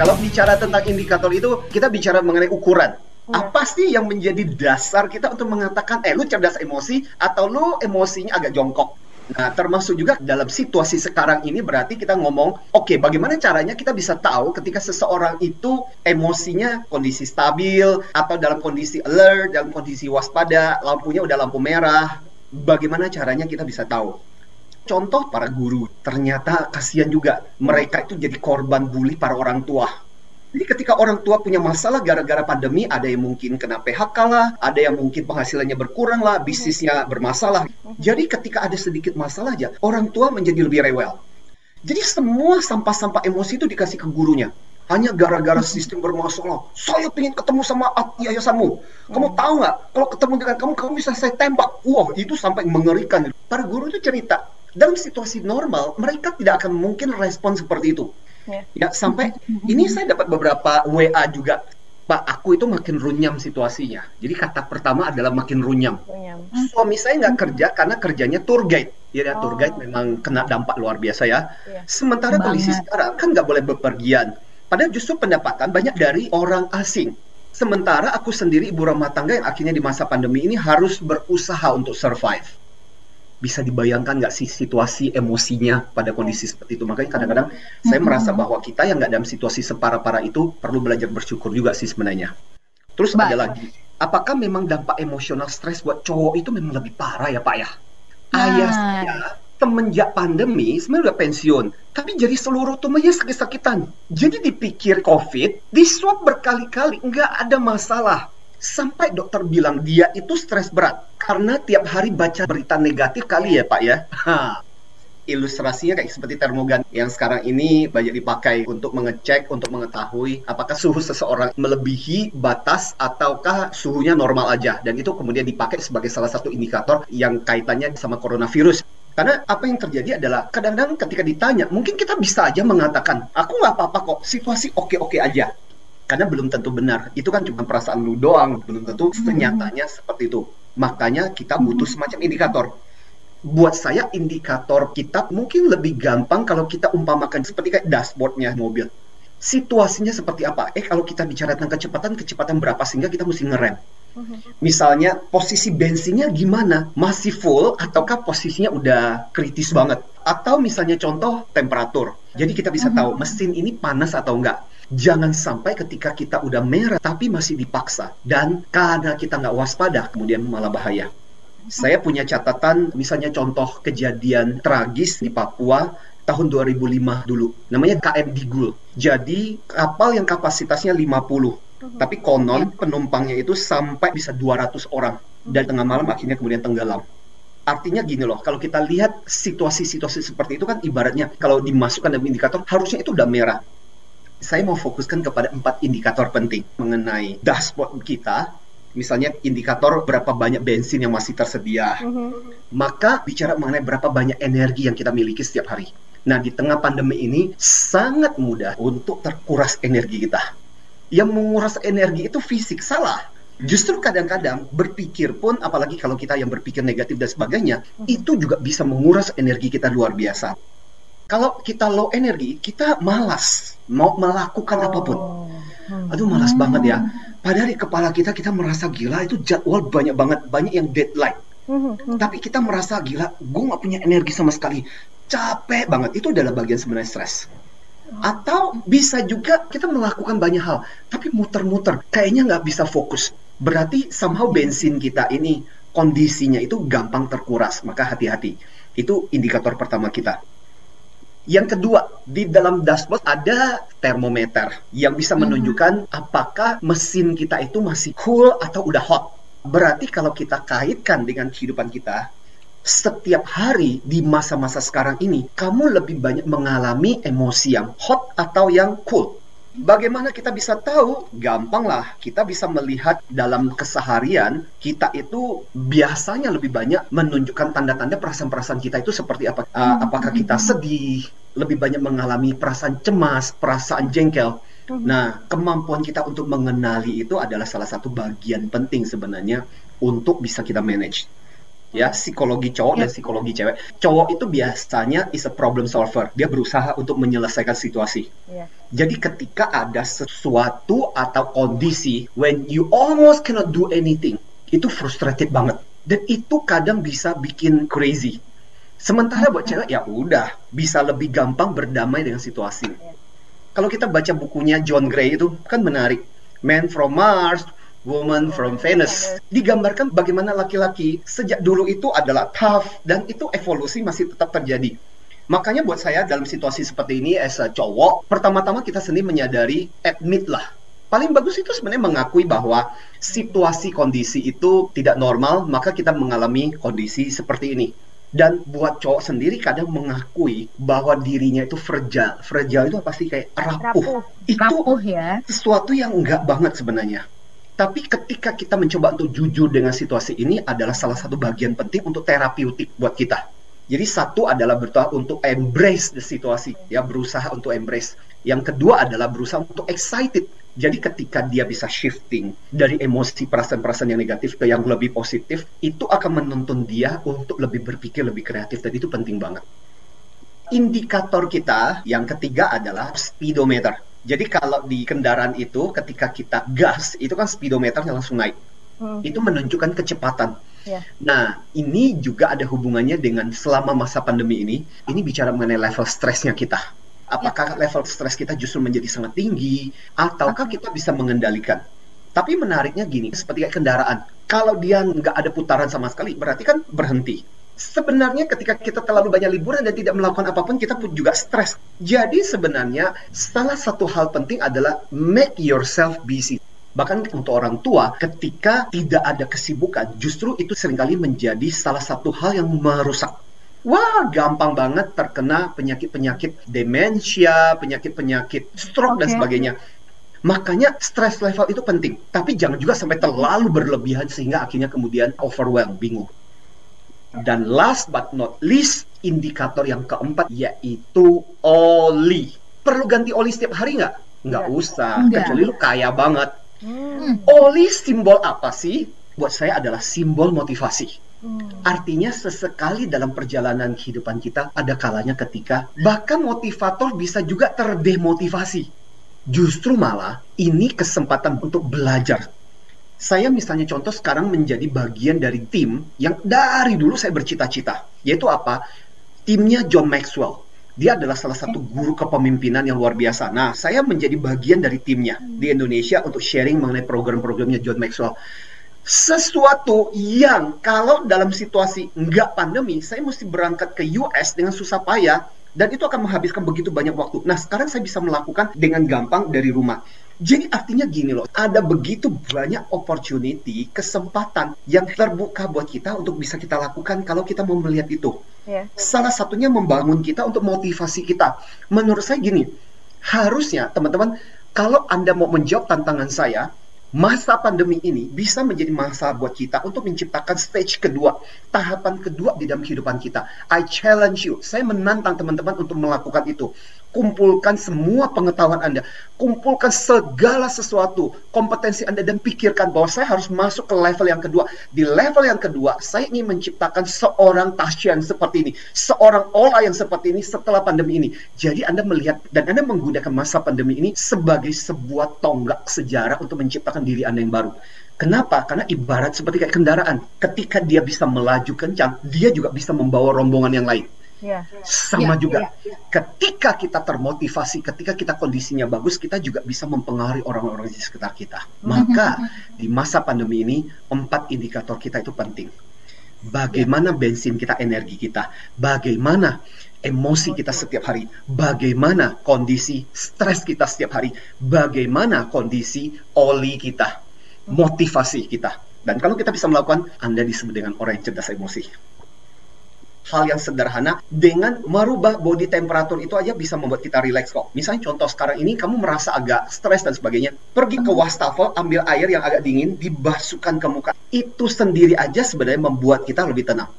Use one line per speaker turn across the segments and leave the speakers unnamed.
Kalau bicara tentang indikator itu, kita bicara mengenai ukuran. Ya. Apa sih yang menjadi dasar kita untuk mengatakan, eh lu cerdas emosi atau lu emosinya agak jongkok? Nah, termasuk juga dalam situasi sekarang ini berarti kita ngomong, oke, okay, bagaimana caranya kita bisa tahu ketika seseorang itu emosinya kondisi stabil atau dalam kondisi alert, dalam kondisi waspada, lampunya udah lampu merah. Bagaimana caranya kita bisa tahu? Contoh para guru, ternyata kasihan juga mereka itu jadi korban bully para orang tua jadi ketika orang tua punya masalah gara-gara pandemi, ada yang mungkin kena PHK lah, ada yang mungkin penghasilannya berkurang lah, bisnisnya bermasalah. Jadi ketika ada sedikit masalah aja, orang tua menjadi lebih rewel. Jadi semua sampah-sampah emosi itu dikasih ke gurunya. Hanya gara-gara sistem bermasalah. Saya ingin ketemu sama yayasanmu. Kamu tahu nggak? Kalau ketemu dengan kamu, kamu bisa saya tembak. Wah, itu sampai mengerikan. Para guru itu cerita, dalam situasi normal, mereka tidak akan mungkin respon seperti itu. Ya. ya sampai ini saya dapat beberapa WA juga. Pak, aku itu makin runyam situasinya. Jadi kata pertama adalah makin runyam. runyam. Suami saya nggak kerja karena kerjanya tour guide. Ya, oh. tour guide memang kena dampak luar biasa ya. ya. Sementara kondisi sekarang kan nggak boleh bepergian. Padahal justru pendapatan banyak dari orang asing. Sementara aku sendiri ibu rumah tangga yang akhirnya di masa pandemi ini harus berusaha untuk survive bisa dibayangkan nggak sih situasi emosinya pada kondisi seperti itu? Makanya kadang-kadang saya merasa bahwa kita yang nggak dalam situasi separah-parah itu perlu belajar bersyukur juga sih sebenarnya. Terus Baik. ada lagi apakah memang dampak emosional stres buat cowok itu memang lebih parah ya pak ya? Nah. ayah saya semenjak pandemi sebenarnya udah pensiun tapi jadi seluruh tubuhnya sakit-sakitan. Jadi dipikir covid di swab berkali-kali nggak ada masalah sampai dokter bilang dia itu stres berat karena tiap hari baca berita negatif kali ya Pak ya. Ha. Ilustrasinya kayak seperti termogan yang sekarang ini banyak dipakai untuk mengecek, untuk mengetahui apakah suhu seseorang melebihi batas ataukah suhunya normal aja. Dan itu kemudian dipakai sebagai salah satu indikator yang kaitannya sama coronavirus. Karena apa yang terjadi adalah kadang-kadang ketika ditanya, mungkin kita bisa aja mengatakan, aku nggak apa-apa kok, situasi oke-oke aja karena belum tentu benar. Itu kan cuma perasaan lu doang, belum tentu hmm. nyatanya seperti itu. Makanya kita butuh hmm. semacam indikator. Buat saya indikator kita mungkin lebih gampang kalau kita umpamakan seperti kayak dashboardnya mobil. Situasinya seperti apa? Eh kalau kita bicara tentang kecepatan, kecepatan berapa sehingga kita mesti ngerem. Hmm. Misalnya posisi bensinnya gimana? Masih full ataukah posisinya udah kritis banget? Atau misalnya contoh temperatur. Jadi kita bisa tahu mesin ini panas atau enggak Jangan sampai ketika kita udah merah tapi masih dipaksa dan karena kita nggak waspada kemudian malah bahaya. Saya punya catatan misalnya contoh kejadian tragis di Papua tahun 2005 dulu. Namanya KM Digul. Jadi kapal yang kapasitasnya 50 tapi konon penumpangnya itu sampai bisa 200 orang dan tengah malam akhirnya kemudian tenggelam. Artinya gini loh, kalau kita lihat situasi-situasi seperti itu kan ibaratnya kalau dimasukkan dalam indikator harusnya itu udah merah saya mau fokuskan kepada empat indikator penting mengenai dashboard kita. Misalnya indikator berapa banyak bensin yang masih tersedia. Mm-hmm. Maka bicara mengenai berapa banyak energi yang kita miliki setiap hari. Nah, di tengah pandemi ini sangat mudah untuk terkuras energi kita. Yang menguras energi itu fisik salah. Justru kadang-kadang berpikir pun, apalagi kalau kita yang berpikir negatif dan sebagainya, mm-hmm. itu juga bisa menguras energi kita luar biasa kalau kita low energi, kita malas mau melakukan oh. apa pun. Hmm. Aduh malas hmm. banget ya. Padahal di kepala kita kita merasa gila itu jadwal banyak banget, banyak yang deadline. Hmm. Hmm. Tapi kita merasa gila, gue gak punya energi sama sekali. Capek banget. Itu adalah bagian sebenarnya stres. Atau bisa juga kita melakukan banyak hal, tapi muter-muter, kayaknya nggak bisa fokus. Berarti somehow bensin kita ini kondisinya itu gampang terkuras, maka hati-hati. Itu indikator pertama kita. Yang kedua, di dalam dashboard ada termometer yang bisa hmm. menunjukkan apakah mesin kita itu masih cool atau udah hot. Berarti kalau kita kaitkan dengan kehidupan kita, setiap hari di masa-masa sekarang ini, kamu lebih banyak mengalami emosi yang hot atau yang cool. Bagaimana kita bisa tahu? Gampang lah, kita bisa melihat dalam keseharian kita itu biasanya lebih banyak menunjukkan tanda-tanda perasaan-perasaan kita itu seperti apa. Uh, apakah kita sedih, lebih banyak mengalami perasaan cemas, perasaan jengkel. Hmm. Nah, kemampuan kita untuk mengenali itu adalah salah satu bagian penting sebenarnya untuk bisa kita manage. Ya psikologi cowok dan psikologi cewek. Cowok itu biasanya is a problem solver. Dia berusaha untuk menyelesaikan situasi.
Iya.
Jadi ketika ada sesuatu atau kondisi when you almost cannot do anything, itu frustrated banget. Dan itu kadang bisa bikin crazy. Sementara buat cewek ya udah bisa lebih gampang berdamai dengan situasi. Kalau kita baca bukunya John Gray itu kan menarik. Man from Mars, Woman from Venus. Digambarkan bagaimana laki-laki sejak dulu itu adalah tough dan itu evolusi masih tetap terjadi. Makanya buat saya dalam situasi seperti ini as a cowok, pertama-tama kita sendiri menyadari admit lah. Paling bagus itu sebenarnya mengakui bahwa situasi kondisi itu tidak normal, maka kita mengalami kondisi seperti ini. Dan buat cowok sendiri kadang mengakui bahwa dirinya itu fragile. Fragile itu pasti kayak rapuh.
Rapuh.
Itu
Rapuh ya.
sesuatu yang enggak banget sebenarnya. Tapi ketika kita mencoba untuk jujur dengan situasi ini adalah salah satu bagian penting untuk terapeutik buat kita. Jadi satu adalah berusaha untuk embrace the situasi, ya berusaha untuk embrace. Yang kedua adalah berusaha untuk excited. Jadi ketika dia bisa shifting dari emosi perasaan-perasaan yang negatif ke yang lebih positif, itu akan menuntun dia untuk lebih berpikir lebih kreatif dan itu penting banget. Indikator kita yang ketiga adalah speedometer. Jadi kalau di kendaraan itu ketika kita gas itu kan speedometernya langsung naik.
Hmm.
Itu menunjukkan kecepatan.
Ya.
Nah, ini juga ada hubungannya dengan selama masa pandemi ini, ini bicara mengenai level stresnya kita. Apakah level stres kita justru menjadi sangat tinggi, ataukah kita bisa mengendalikan? Tapi menariknya gini, seperti kendaraan. Kalau dia nggak ada putaran sama sekali, berarti kan berhenti. Sebenarnya ketika kita terlalu banyak liburan dan tidak melakukan apa pun, kita pun juga stres. Jadi sebenarnya salah satu hal penting adalah make yourself busy. Bahkan untuk orang tua, ketika tidak ada kesibukan, justru itu sering kali menjadi salah satu hal yang merusak. Wah, gampang banget terkena penyakit-penyakit demensia, penyakit-penyakit stroke dan
Oke.
sebagainya. Makanya stress level itu penting, tapi jangan juga sampai terlalu berlebihan sehingga akhirnya kemudian overwhelm, bingung. Dan last but not least, indikator yang keempat yaitu oli. Perlu ganti oli setiap hari nggak? Nggak
Nggak.
usah,
Nggak.
kecuali lu kaya banget.
Hmm.
Oli simbol apa sih? Buat saya adalah simbol motivasi.
Hmm.
Artinya sesekali dalam perjalanan kehidupan kita ada kalanya ketika bahkan motivator bisa juga terdemotivasi. Justru malah ini kesempatan untuk belajar. Saya misalnya contoh sekarang menjadi bagian dari tim yang dari dulu saya bercita-cita. Yaitu apa? Timnya John Maxwell. Dia adalah salah satu guru kepemimpinan yang luar biasa. Nah, saya menjadi bagian dari timnya di Indonesia untuk sharing mengenai program-programnya John Maxwell sesuatu yang kalau dalam situasi nggak pandemi, saya mesti berangkat ke US dengan susah payah dan itu akan menghabiskan begitu banyak waktu. Nah, sekarang saya bisa melakukan dengan gampang dari rumah. Jadi artinya gini loh, ada begitu banyak opportunity, kesempatan yang terbuka buat kita untuk bisa kita lakukan kalau kita mau melihat itu.
Ya.
Salah satunya membangun kita untuk motivasi kita. Menurut saya gini, harusnya teman-teman, kalau Anda mau menjawab tantangan saya, masa pandemi ini bisa menjadi masa buat kita untuk menciptakan stage kedua, tahapan kedua di dalam kehidupan kita. I challenge you, saya menantang teman-teman untuk melakukan itu. Kumpulkan semua pengetahuan Anda, kumpulkan segala sesuatu, kompetensi Anda dan pikirkan bahwa saya harus masuk ke level yang kedua. Di level yang kedua, saya ingin menciptakan seorang Tasya yang seperti ini, seorang Ola yang seperti ini setelah pandemi ini. Jadi Anda melihat dan Anda menggunakan masa pandemi ini sebagai sebuah tonggak sejarah untuk menciptakan diri Anda yang baru. Kenapa? Karena ibarat seperti kayak kendaraan. Ketika dia bisa melaju kencang, dia juga bisa membawa rombongan yang lain.
Ya.
Sama
Ya,
juga. Ketika kita termotivasi, ketika kita kondisinya bagus, kita juga bisa mempengaruhi orang-orang di sekitar kita. Maka di masa pandemi ini, empat indikator kita itu penting. Bagaimana bensin kita, energi kita, bagaimana emosi kita setiap hari, bagaimana kondisi stres kita setiap hari, bagaimana kondisi oli kita, motivasi kita. Dan kalau kita bisa melakukan, Anda disebut dengan orang yang cerdas emosi hal yang sederhana dengan merubah body temperature itu aja bisa membuat kita relax kok. Misalnya contoh sekarang ini kamu merasa agak stres dan sebagainya, pergi ke wastafel, ambil air yang agak dingin, dibasuhkan ke muka. Itu sendiri aja sebenarnya membuat kita lebih tenang.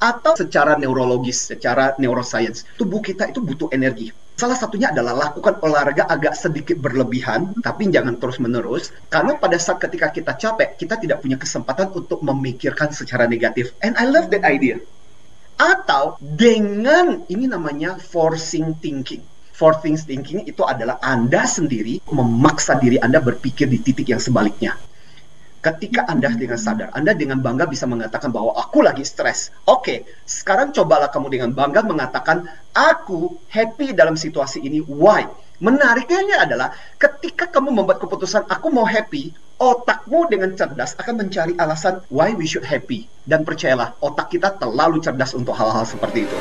Atau secara neurologis, secara neuroscience, tubuh kita itu butuh energi. Salah satunya adalah lakukan olahraga agak sedikit berlebihan, tapi jangan terus-menerus. Karena pada saat ketika kita capek, kita tidak punya kesempatan untuk memikirkan secara negatif. And I love that idea. Atau dengan ini namanya forcing thinking. Forcing thinking itu adalah Anda sendiri memaksa diri Anda berpikir di titik yang sebaliknya. Ketika Anda dengan sadar, Anda dengan bangga bisa mengatakan bahwa aku lagi stres. Oke, sekarang cobalah kamu dengan bangga mengatakan aku happy dalam situasi ini. Why? Menariknya adalah ketika kamu membuat keputusan aku mau happy, otakmu dengan cerdas akan mencari alasan why we should happy. Dan percayalah, otak kita terlalu cerdas untuk hal-hal seperti itu.